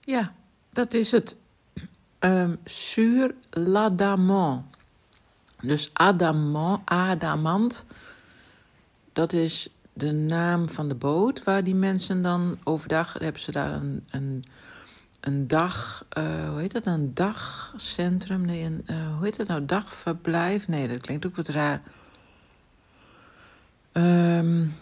Ja, dat is het um, sur l'adamant. Dus adamant, adamant, dat is de naam van de boot waar die mensen dan overdag hebben ze daar een, een, een dag, uh, hoe heet dat, een dagcentrum? Nee, een, uh, hoe heet dat nou, dagverblijf? Nee, dat klinkt ook wat raar. Um,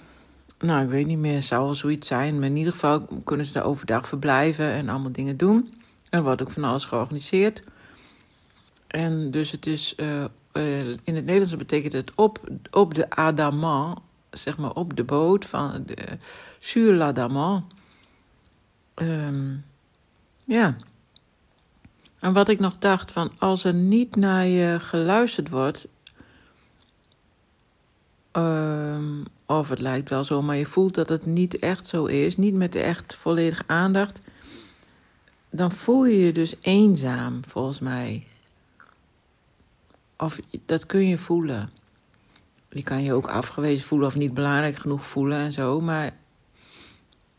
nou, ik weet niet meer, zou wel zoiets zijn. Maar in ieder geval kunnen ze daar overdag verblijven en allemaal dingen doen. Er wordt ook van alles georganiseerd. En dus het is, uh, uh, in het Nederlands betekent het op, op de Adamant, zeg maar op de boot van de sur l'Adamant. Um, ja. En wat ik nog dacht van, als er niet naar je geluisterd wordt, um, of het lijkt wel zo, maar je voelt dat het niet echt zo is, niet met echt volledige aandacht, dan voel je je dus eenzaam, volgens mij. Of dat kun je voelen. Je kan je ook afgewezen voelen of niet belangrijk genoeg voelen en zo. Maar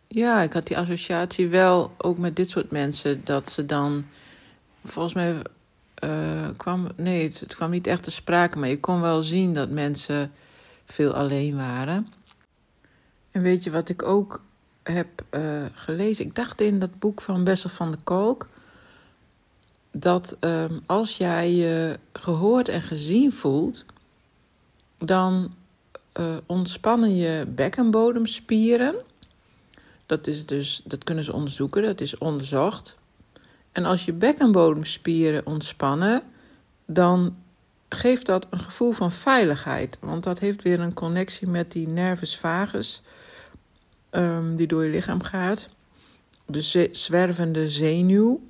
ja, ik had die associatie wel ook met dit soort mensen. Dat ze dan, volgens mij uh, kwam, nee, het, het, kwam niet echt te sprake. Maar je kon wel zien dat mensen veel alleen waren. En weet je wat ik ook heb uh, gelezen? Ik dacht in dat boek van Bessel van de Kolk dat um, als jij je gehoord en gezien voelt, dan uh, ontspannen je bekkenbodemspieren. Dat, is dus, dat kunnen ze onderzoeken, dat is onderzocht. En als je bekkenbodemspieren ontspannen, dan geeft dat een gevoel van veiligheid. Want dat heeft weer een connectie met die nervus vagus, um, die door je lichaam gaat. De zwervende zenuw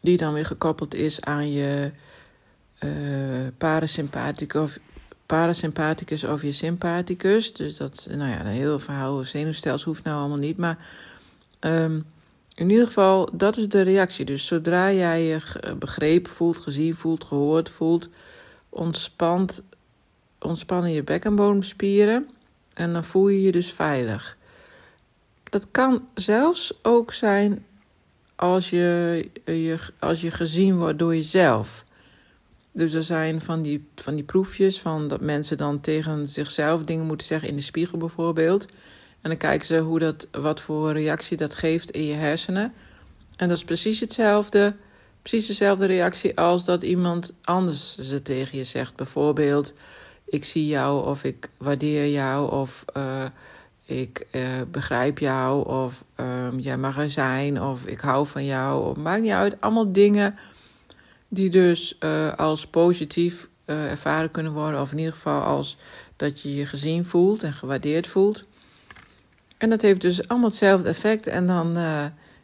die dan weer gekoppeld is aan je uh, parasympathicus, of, parasympathicus of je sympathicus. Dus dat, nou ja, een heel verhaal over zenuwstelsel hoeft nou allemaal niet. Maar um, in ieder geval, dat is de reactie. Dus zodra jij je begrepen voelt, gezien voelt, gehoord voelt, ontspant, ontspannen je bekkenbodemspieren en dan voel je je dus veilig. Dat kan zelfs ook zijn als je, je, als je gezien wordt door jezelf. Dus er zijn van die, van die proefjes van dat mensen dan tegen zichzelf dingen moeten zeggen in de spiegel bijvoorbeeld. En dan kijken ze hoe dat, wat voor reactie dat geeft in je hersenen. En dat is precies hetzelfde, precies dezelfde reactie als dat iemand anders ze tegen je zegt. Bijvoorbeeld, ik zie jou of ik waardeer jou of uh, ik uh, begrijp jou of um, jij mag er zijn of ik hou van jou. Of, maakt niet uit. Allemaal dingen die dus uh, als positief ervaren kunnen worden. Of in ieder geval als dat je je gezien voelt en gewaardeerd voelt. En dat heeft dus allemaal hetzelfde effect. En dan,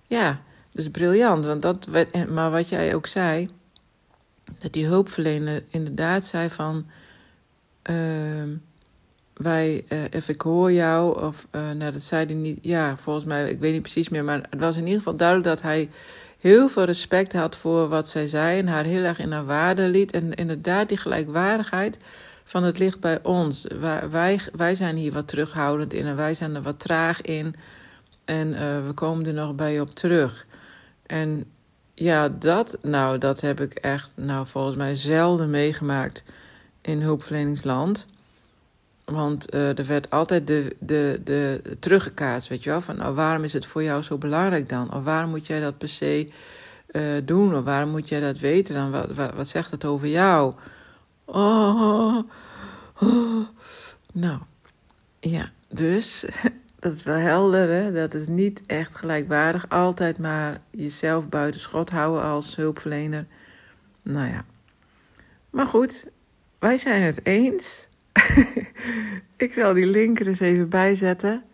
ja, dus briljant. Want dat, maar wat jij ook zei, dat die hulpverlener inderdaad zei van ehm, wij, uh, of ik hoor jou, of uh, nou dat zei hij niet, ja, volgens mij, ik weet niet precies meer, maar het was in ieder geval duidelijk dat hij heel veel respect had voor wat zij zei en haar heel erg in haar waarde liet. En inderdaad, die gelijkwaardigheid van het ligt bij ons. Wij, wij zijn hier wat terughoudend in en wij zijn er wat traag in. En uh, we komen er nog bij op terug. En ja, dat, nou, dat heb ik echt, nou, volgens mij zelden meegemaakt in hulpverleningsland. Want uh, er werd altijd de, de, de teruggekaatst, weet je wel. Van nou, waarom is het voor jou zo belangrijk dan? Of waarom moet jij dat per se uh, doen? Of waarom moet jij dat weten dan? Wat, wat, wat zegt het over jou? Oh, oh. Nou, ja, dus dat is wel helder, hè? Dat is niet echt gelijkwaardig. Altijd maar jezelf buiten schot houden als hulpverlener. Nou ja. Maar goed, wij zijn het eens. ik zal die link er eens even bijzetten.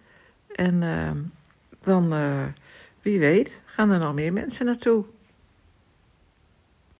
En uh, dan, uh, wie weet, gaan er nog meer mensen naartoe.